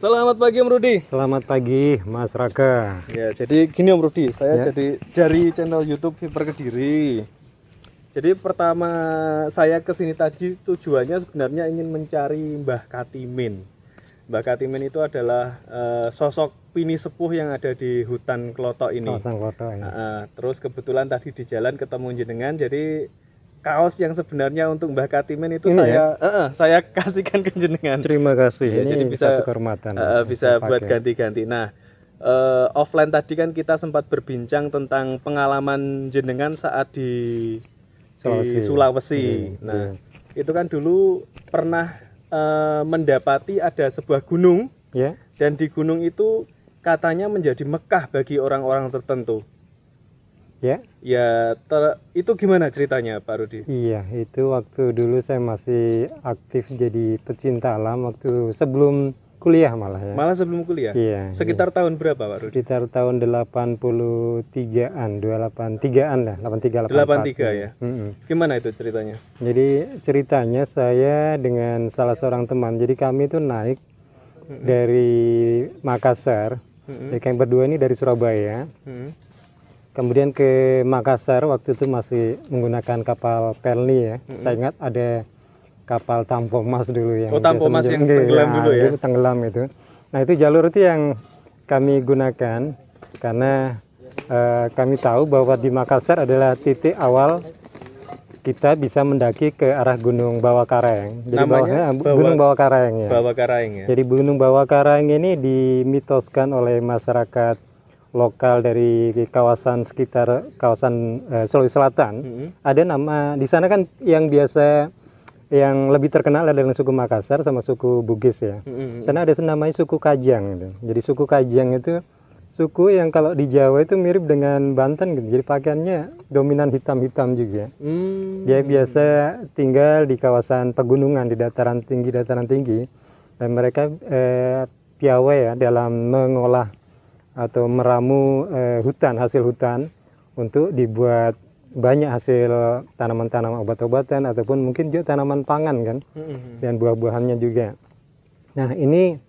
Selamat pagi Om Rudi. Selamat pagi Mas Raka. Ya, jadi gini Om Rudi, saya Ya. jadi dari channel YouTube Viper Kediri. Jadi pertama saya ke sini tadi tujuannya sebenarnya ingin mencari Mbah Katimin. Mbah Katimin itu adalah eh, sosok pini sepuh yang ada di hutan Klotok ini. Kawasan ya. Ah. terus kebetulan tadi di jalan ketemu jenengan, jadi kaos yang sebenarnya untuk Mbah Katimin itu Ini saya eh, eh, saya kasihkan ke jenengan. Terima kasih. Iya, Ini jadi bisa- satu kehormatan. Uh, bisa buat ganti-ganti. Nah, eh, offline tadi kan kita sempat berbincang tentang pengalaman jenengan saat di Sulawesi. di Sulawesi. Hmm, Nah, itu kan dulu pernah eh, mendapati ada sebuah gunung Ya. dan di gunung itu katanya menjadi Mekah bagi orang-orang tertentu. Ya. Ya, ter- itu gimana ceritanya, Pak Rudi? Iya, itu waktu dulu saya masih aktif jadi pecinta alam waktu sebelum kuliah malah ya. Malah sebelum kuliah. Iya. Sekitar tahun berapa, Pak Rudi? Sekitar tahun 83-an, 283-an lah, 83 83 ya. Mm-mm. Gimana itu ceritanya? Jadi ceritanya saya dengan salah seorang teman. Jadi kami itu naik dari Makassar. Mm-mm. Jadi kami berdua ini dari Surabaya. Hmm. Kemudian ke Makassar waktu itu masih menggunakan kapal Pelni ya. Saya ingat ada kapal Tampomas dulu yang Oh, Tampomas yang tenggelam Iya, dulu ya? itu tenggelam itu. Nah itu jalur itu yang kami gunakan karena eh, kami tahu bahwa di Makassar adalah titik awal kita bisa mendaki ke arah Gunung Bawah Karang. Jadi Namanya bawahnya Bawah- Gunung Bawah Karang ya. Bawa Karaing ya. Jadi Gunung Bawah Karang ini dimitoskan oleh masyarakat lokal dari kawasan sekitar kawasan eh, Sulawesi Selatan. Mm-mm. Ada nama di sana kan yang biasa yang lebih terkenal adalah suku Makassar sama suku Bugis ya. Mm-mm. Di sana ada namanya suku Kajang gitu. Jadi suku Kajang itu suku yang kalau di Jawa itu mirip dengan Banten gitu. Jadi pakaiannya dominan hitam-hitam juga. Hmm. Dia biasa tinggal di kawasan pegunungan di dataran tinggi dataran tinggi dan mereka eh, piawai ya dalam mengolah atau meramu eh, hutan hasil hutan untuk dibuat banyak hasil tanaman-tanaman obat-obatan ataupun mungkin juga tanaman pangan kan Mm-mm. dan buah-buahannya juga. Nah ini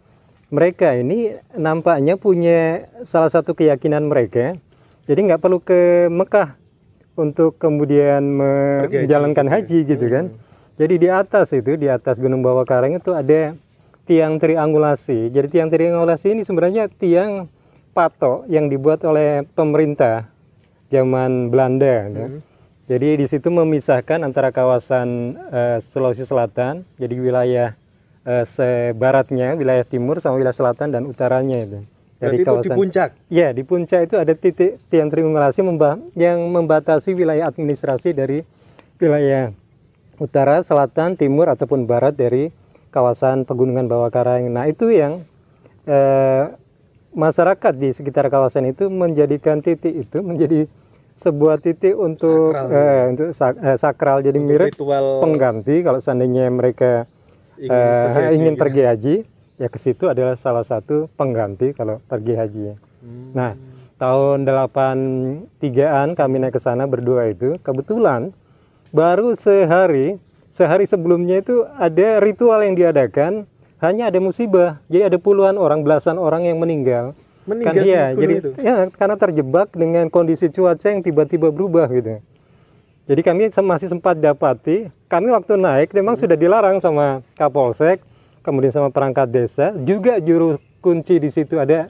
mereka ini nampaknya punya salah satu keyakinan mereka. Jadi nggak perlu ke Mekah untuk kemudian menjalankan haji gitu kan. Jadi di atas itu di atas Gunung Bawah Karang itu ada tiang triangulasi. Jadi tiang triangulasi ini sebenarnya tiang patok yang dibuat oleh pemerintah zaman Belanda. gitu. Jadi di situ memisahkan antara kawasan eh, Sulawesi Selatan, jadi wilayah eh, sebaratnya, wilayah timur sama wilayah selatan dan utaranya itu. Berarti itu di puncak. Ya, di puncak itu ada titik tiang triangulasi memba- yang membatasi wilayah administrasi dari wilayah utara, selatan, timur ataupun barat dari kawasan pegunungan bawah karang. Nah, itu yang eh, masyarakat di sekitar kawasan itu menjadikan titik itu menjadi sebuah titik untuk Sakral. eh, untuk sak- eh, sakral jadi mirip Ritual pengganti kalau seandainya mereka Ingin eh, pergi haji ingin gitu. pergi haji ya ke situ adalah salah satu pengganti kalau pergi haji. Hmm. Nah, tahun 83-an kami naik ke sana berdua itu kebetulan baru sehari sehari sebelumnya itu ada ritual yang diadakan hanya ada musibah. Jadi ada puluhan orang, belasan orang yang meninggal. Meninggal Kan- gunung jadi itu? ya karena terjebak dengan kondisi cuaca yang tiba-tiba berubah gitu. Jadi kami masih sempat dapati, kami waktu naik memang sudah dilarang sama Kapolsek, kemudian sama perangkat desa, juga juru kunci di situ ada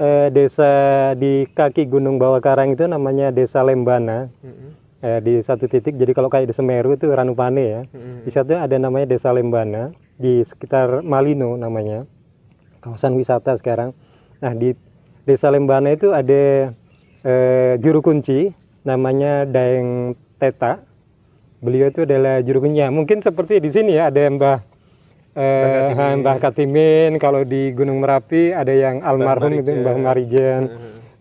eh, desa di kaki Gunung Bawah Karang itu namanya Desa Lembana. Mm-mm. Eh, di satu titik, jadi kalau kayak di Semeru itu Ranupane ya. Mm-mm. Di satu ada namanya Desa Lembana di sekitar Malino namanya, kawasan wisata sekarang. Nah di Desa Lembana itu ada eh, juru kunci namanya Daeng Teta. Beliau itu adalah juru kunci. Ya, Mungkin seperti di sini ya ada Mbah eh, Mbah Katimin. Kalau di Gunung Merapi ada yang almarhum itu Mbah Marijan.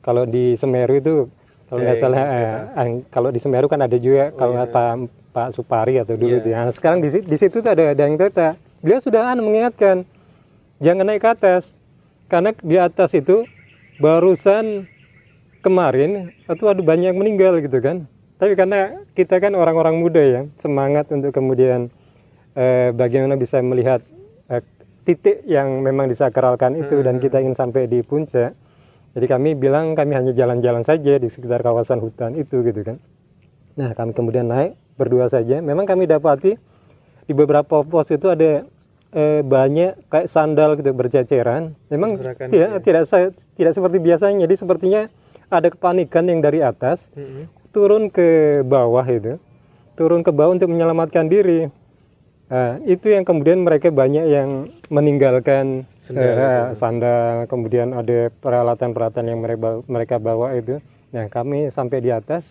Kalau di Semeru itu kalau nggak salah eh, eh, kalau di Semeru kan ada juga kalau nggak Pak Pak Supari atau dulu tuh. Nah, sekarang di, di situ tuh ada Daeng Teta. Beliau sudah anu, mengingatkan jangan naik ke atas karena di atas itu barusan kemarin itu ada banyak yang meninggal gitu kan tapi karena kita kan orang-orang muda ya semangat untuk kemudian eh, bagaimana bisa melihat eh, titik yang memang disakralkan itu dan kita ingin sampai di puncak. Jadi kami bilang kami hanya jalan-jalan saja di sekitar kawasan hutan itu gitu kan. Nah kami kemudian naik berdua saja. Memang kami dapati di beberapa pos itu ada eh, banyak kayak sandal gitu berceceran. Memang Berserakan tidak tidak sa- tidak seperti biasanya. Jadi sepertinya ada kepanikan yang dari atas Mm-mm. turun ke bawah itu, turun ke bawah untuk menyelamatkan diri. Nah, itu yang kemudian mereka banyak yang meninggalkan Sendal eh, sandal, kemudian ada peralatan-peralatan yang mereka mereka bawa itu. Nah, kami sampai di atas,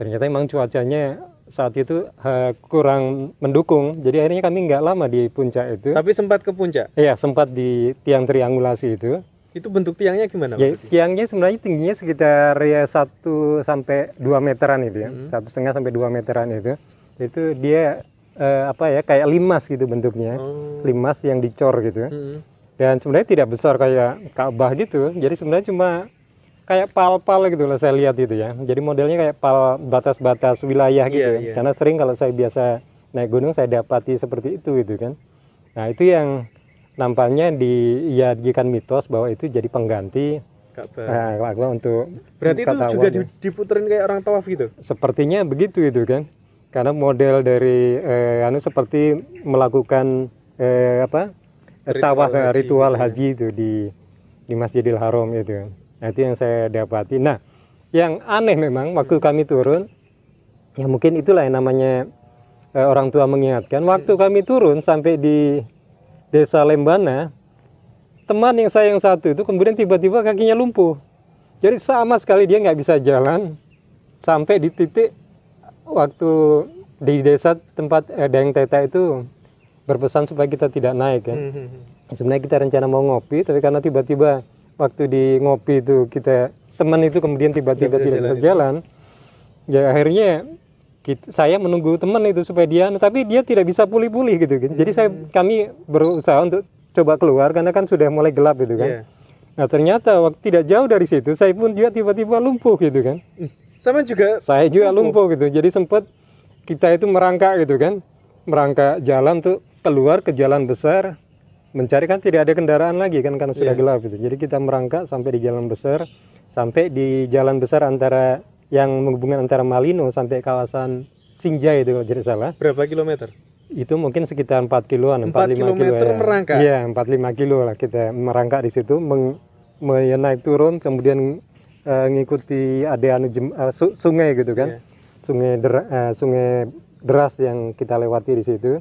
ternyata memang cuacanya saat itu eh, kurang mendukung. Jadi akhirnya kami nggak lama di puncak itu. Tapi sempat ke puncak. Iya, sempat di tiang triangulasi itu. Itu bentuk tiangnya gimana? Ya, tiangnya sebenarnya tingginya sekitar ya 1 sampai 2 meteran itu ya. Satu setengah sampai 2 meteran itu. Itu dia eh, apa ya kayak limas gitu bentuknya. Oh. Limas yang dicor gitu. Mm-mm. Dan sebenarnya tidak besar kayak Ka'bah gitu. Jadi sebenarnya cuma kayak pal-pal gitu lah saya lihat itu ya. Jadi modelnya kayak pal batas-batas wilayah gitu. Iya, iya. Karena sering kalau saya biasa naik gunung saya dapati seperti itu gitu kan. Nah, itu yang nampaknya dijadikan mitos bahwa itu jadi pengganti Ka'bah. Nah, untuk Berarti itu juga diputerin kayak orang tawaf gitu. sepertinya begitu itu kan karena model dari eh, anu seperti melakukan eh, apa Ritual tawaf eh, haji ritual gitu ya. haji itu di di Masjidil Haram itu. Nah, itu yang saya dapati. Nah yang aneh memang waktu kami turun ya mungkin itulah yang namanya eh, orang tua mengingatkan waktu kami turun sampai di desa Lembana teman yang saya yang satu itu kemudian tiba-tiba kakinya lumpuh. Jadi sama sekali dia nggak bisa jalan sampai di titik waktu di desa tempat eh, Dayang Teta itu berpesan supaya kita tidak naik kan. Mhm. Sebenarnya kita rencana mau ngopi, tapi karena tiba-tiba waktu di ngopi itu kita teman itu kemudian tiba-tiba tidak bisa jalan, ya akhirnya kita- saya menunggu teman itu supaya dia, tapi dia tidak bisa pulih-pulih gitu kan. Jadi saya kami berusaha untuk coba keluar karena kan sudah mulai gelap gitu kan. Iya. Nah ternyata waktu tidak jauh dari situ saya pun dia tiba-tiba lumpuh gitu kan. Hmm. Sama juga Saya juga lumpuh gitu. Jadi sempat kita itu merangkak gitu kan. Merangkak jalan tuh keluar ke jalan besar mencari kan tidak ada kendaraan lagi kan karena sudah gelap gitu. Jadi kita merangkak sampai di jalan besar sampai di jalan besar antara yang menghubungkan antara Malino sampai kawasan Sinjai itu kalau tidak salah. berapa kilometer? Itu mungkin sekitar 4 kiloan, 4, 4 5 kilo ya. merangkak? Iya, 4 5 kilo lah kita merangkak di situ meng, me- naik turun kemudian eh, ngikuti ada anu jem- eh, su- sungai gitu kan. Iya. Sungai der- eh, sungai deras yang kita lewati di situ.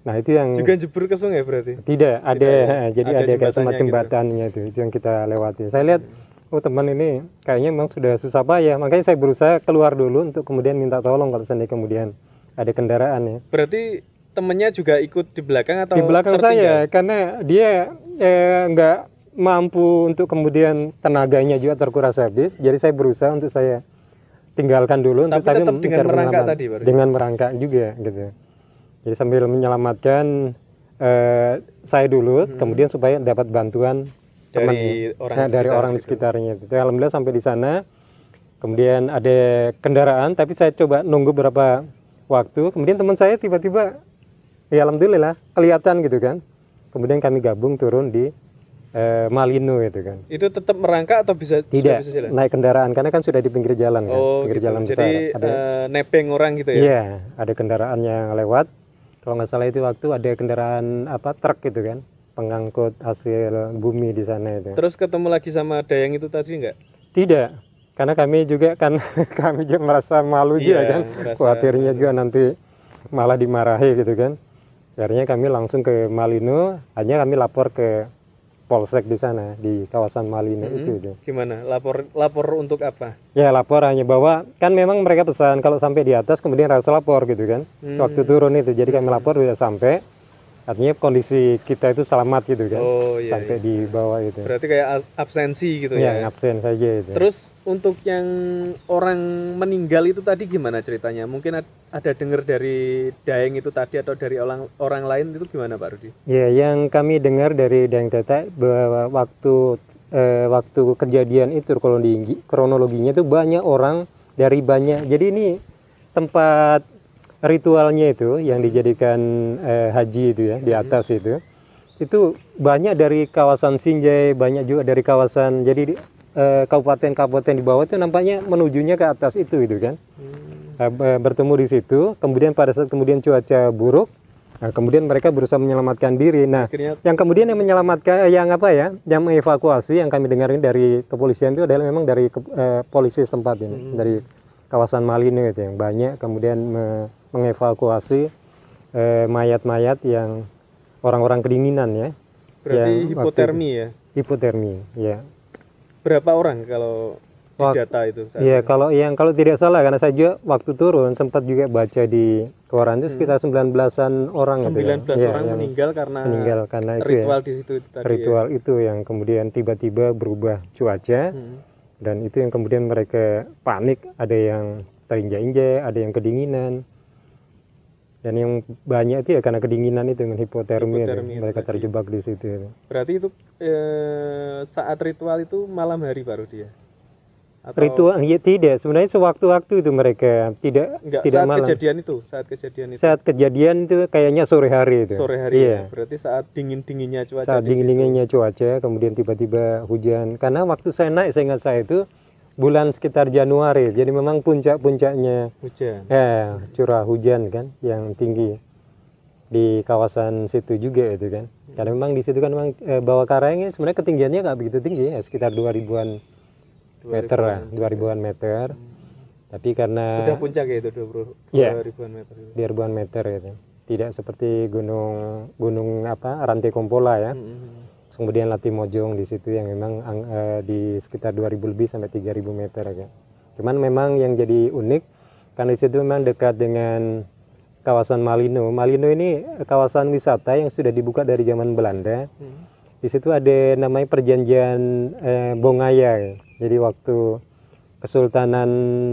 Nah, itu yang Juga jebur ke sungai berarti. tidak ada eh, jadi Ada ada, kayak jembatannya semacam gitu. jembatannya itu itu yang kita lewati. Saya lihat oh teman ini kayaknya memang sudah susah payah. Makanya saya berusaha keluar dulu untuk kemudian minta tolong kalau seandainya kemudian ada kendaraan ya. Berarti temennya juga ikut di belakang atau di belakang tertinggal? saya karena dia eh, nggak mampu untuk kemudian tenaganya juga terkuras habis. Jadi saya berusaha untuk saya tinggalkan dulu untuk Tapi tetap dengan merangkak tadi, Pak? dengan merangkak juga gitu. Jadi sambil menyelamatkan eh, saya dulu kemudian supaya dapat bantuan Hmm. Dari teman orang Nah, dari orang di gitu. sekitarnya. Itu alhamdulillah sampai di sana. Kemudian ada kendaraan tapi saya coba nunggu berapa waktu. Kemudian teman saya tiba-tiba ya alhamdulillah kelihatan gitu kan. Kemudian kami gabung turun di eh, Malino itu kan Itu tetap merangkak atau bisa tidak bisa jalan? naik kendaraan karena kan sudah di pinggir jalan kan Oh, pinggir gitu. jalan besar Jadi ada eh, nepeng orang gitu ya? iya ada kendaraan yang lewat kalau nggak salah itu waktu ada kendaraan apa truk gitu kan pengangkut hasil bumi di sana itu Terus ketemu lagi sama Dayang itu tadi enggak? Tidak, karena kami juga kan kami juga merasa malu juga Iya, kan, merasa- khawatirnya juga nanti malah dimarahi gitu kan. Akhirnya kami langsung ke Malino, hanya kami lapor ke polsek di sana di kawasan Malino itu, itu. Gimana? Lapor lapor untuk apa? Ya lapor hanya bahwa kan memang mereka pesan kalau sampai di atas kemudian harus lapor gitu kan. Hmm. Waktu turun itu, jadi kami lapor sudah sampai. Artinya kondisi kita itu selamat gitu kan, Oh iya. sampai di bawah itu. Berarti kayak absensi gitu Ya, ya? absen saja itu. Terus untuk yang orang meninggal itu tadi gimana ceritanya? Mungkin ad- ada dengar dari Daeng itu tadi atau dari orang orang lain itu gimana Pak Rudi? Ya, yang kami dengar dari Dayang Teta bahwa waktu eh, waktu kejadian itu kronologi kronologinya itu banyak orang dari banyak. Jadi ini tempat ritualnya itu yang dijadikan eh, haji itu ya di atas itu. itu banyak dari kawasan Sinjai, banyak juga dari kawasan jadi di- eh, kabupaten-kabupaten di bawah itu nampaknya menujunya ke atas itu itu kan. Hmm. Eh, be- bertemu di situ, kemudian pada saat kemudian cuaca buruk, nah, kemudian mereka berusaha menyelamatkan diri. Nah, Akhirnya yang kemudian yang menyelamatkan eh, yang apa ya yang mengevakuasi yang kami dengar ini dari kepolisian itu adalah memang dari ke- eh, polisi setempat ini dari kawasan Malino itu yang banyak kemudian me- mengevakuasi eh, mayat-mayat yang orang-orang kedinginan ya berarti yang hipotermi ya. itu- hipotermi ya Berapa orang kalau data itu? Iya kalau yang kalau tidak salah karena saya juga waktu turun sempat juga baca di koran itu sekitar 19-an orang gitu ya. 19 Iya, orang yang meninggal karena meninggal karena itu ya. ritual di situ itu tadi. ya. ritual itu yang kemudian tiba-tiba berubah cuaca Hmm. Dan itu yang kemudian mereka panik ada yang terinjak-injak ada yang kedinginan dan yang banyak itu ya karena kedinginan itu dengan hipotermia. Hipotermia mereka terjebak di situ Berarti itu eh, saat ritual itu malam hari baru dia. Atau ritual ya tidak. Sebenarnya sewaktu-waktu itu mereka. Tidak enggak tidak saat malam. kejadian itu, saat kejadian itu. Saat kejadian itu kayaknya sore hari itu. Sore hari iya. ya. Berarti saat dingin-dinginnya cuaca saat dingin-dinginnya cuaca kemudian tiba-tiba hujan. Karena waktu saya naik saya ingat saya itu bulan sekitar Januari. Jadi memang puncak-puncaknya hujan. ya curah hujan kan yang tinggi di kawasan situ juga itu kan. Karena memang di situ kan memang eh, bawah karangnya sebenarnya ketinggiannya nggak begitu tinggi ya sekitar 2000-an meter lah 2000-an meter. Tapi karena Sudah puncak ya itu 20 Iya. ribuan meter di ribuan meter itu tidak seperti gunung gunung apa rantai kompola ya. Hmm. kemudian Latimojong di situ yang memang ang- eh, di sekitar 2000 lebih sampai 3000 meter ya cuman memang yang jadi unik karena di situ memang dekat dengan kawasan Malino. Malino ini kawasan wisata yang sudah dibuka dari zaman Belanda. Hmm. Di situ ada namanya perjanjian eh, Bongaya jadi waktu Kesultanan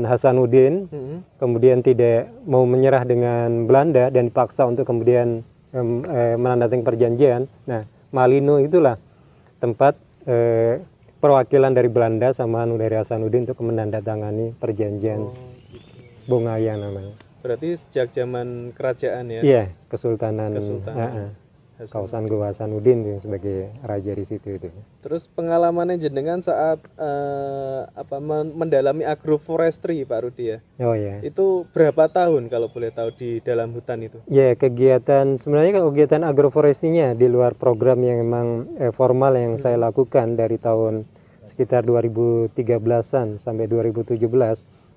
Hasanuddin Hmm. kemudian tidak mau menyerah dengan Belanda dan dipaksa untuk kemudian em, eh, menandatangani perjanjian. Nah, Malino itulah tempat eh, perwakilan dari Belanda sama anu dari Hasanuddin untuk menandatangani perjanjian Oh, gitu. Bongaya namanya. Berarti sejak zaman kerajaan ya. Iya, Kesultanan, Kesultanan. ah, ah. Hasan. kawasan Goa Hasanuddin tuh sebagai raja di situ itu. Terus pengalamannya jenengan saat eh, apa men- mendalami agroforestry Pak Rudi ya. Oh ya. Itu berapa tahun kalau boleh tahu di dalam hutan itu? Ya kegiatan sebenarnya kegiatan agroforestinya di luar program yang memang eh, formal yang saya lakukan dari tahun sekitar 2013-an sampai 2017.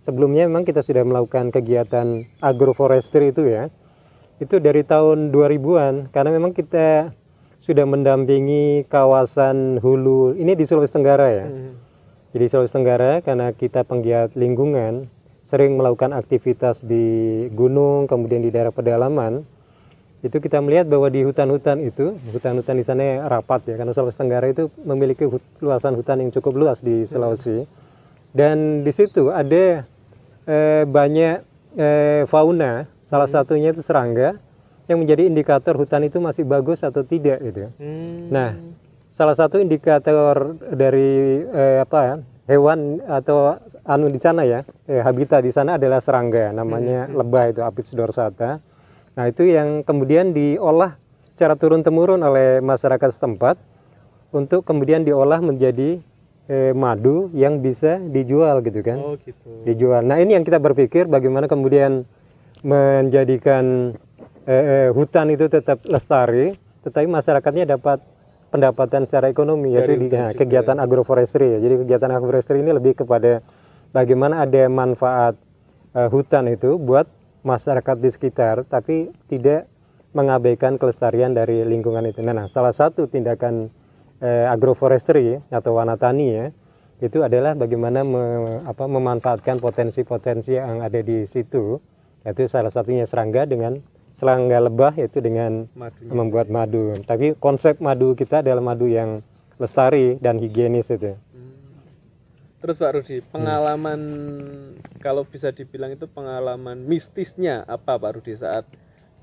Sebelumnya memang kita sudah melakukan kegiatan agroforestry itu ya. Itu dari tahun 2000-an karena memang kita sudah mendampingi kawasan hulu ini di Sulawesi Tenggara ya. Hmm. Jadi Sulawesi Tenggara karena kita penggiat lingkungan sering melakukan aktivitas di gunung kemudian di daerah pedalaman itu kita melihat bahwa di hutan-hutan itu hutan-hutan di sana rapat ya karena Sulawesi Tenggara itu memiliki hut- luasan hutan yang cukup luas di Sulawesi dan di situ ada eh, banyak eh, fauna salah satunya itu serangga yang menjadi indikator hutan itu masih bagus atau tidak gitu. Hmm. Nah, salah satu indikator dari eh, apa ya, hewan atau anu di sana ya, eh, habitat di sana adalah serangga, namanya lebah itu Apis dorsata. Nah, itu yang kemudian diolah secara turun temurun oleh masyarakat setempat untuk kemudian diolah menjadi eh, madu yang bisa dijual gitu kan Oh gitu. dijual. Nah ini yang kita berpikir bagaimana kemudian menjadikan eh, eh, hutan itu tetap lestari, tetapi masyarakatnya dapat pendapatan secara ekonomi yaitu di nah, kegiatan agroforestry. ya. Jadi kegiatan agroforestry ini lebih kepada bagaimana ada manfaat eh, hutan itu buat masyarakat di sekitar, tapi tidak mengabaikan kelestarian dari lingkungan itu. Nah, salah satu tindakan eh, agroforestry atau wanatani ya itu adalah bagaimana me- apa, memanfaatkan potensi-potensi yang ada di situ yaitu salah satunya serangga dengan serangga lebah yaitu dengan Madunya. membuat madu. Tapi konsep madu kita adalah madu yang lestari dan higienis itu. Terus Pak Rudi, pengalaman kalau bisa dibilang itu pengalaman mistisnya apa Pak Rudi saat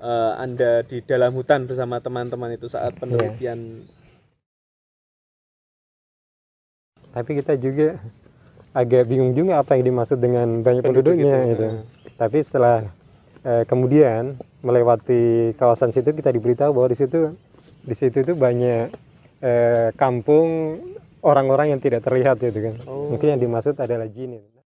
eh, Anda di dalam hutan bersama teman-teman itu saat penelitian? Tapi kita juga agak bingung juga apa yang dimaksud dengan banyak Penduduk penduduknya itu, gitu. Tapi setelah eh, kemudian melewati kawasan situ kita diberitahu bahwa di situ di situ tuh banyak eh, kampung orang-orang yang tidak terlihat gitu kan. Mungkin yang dimaksud adalah jin. itu.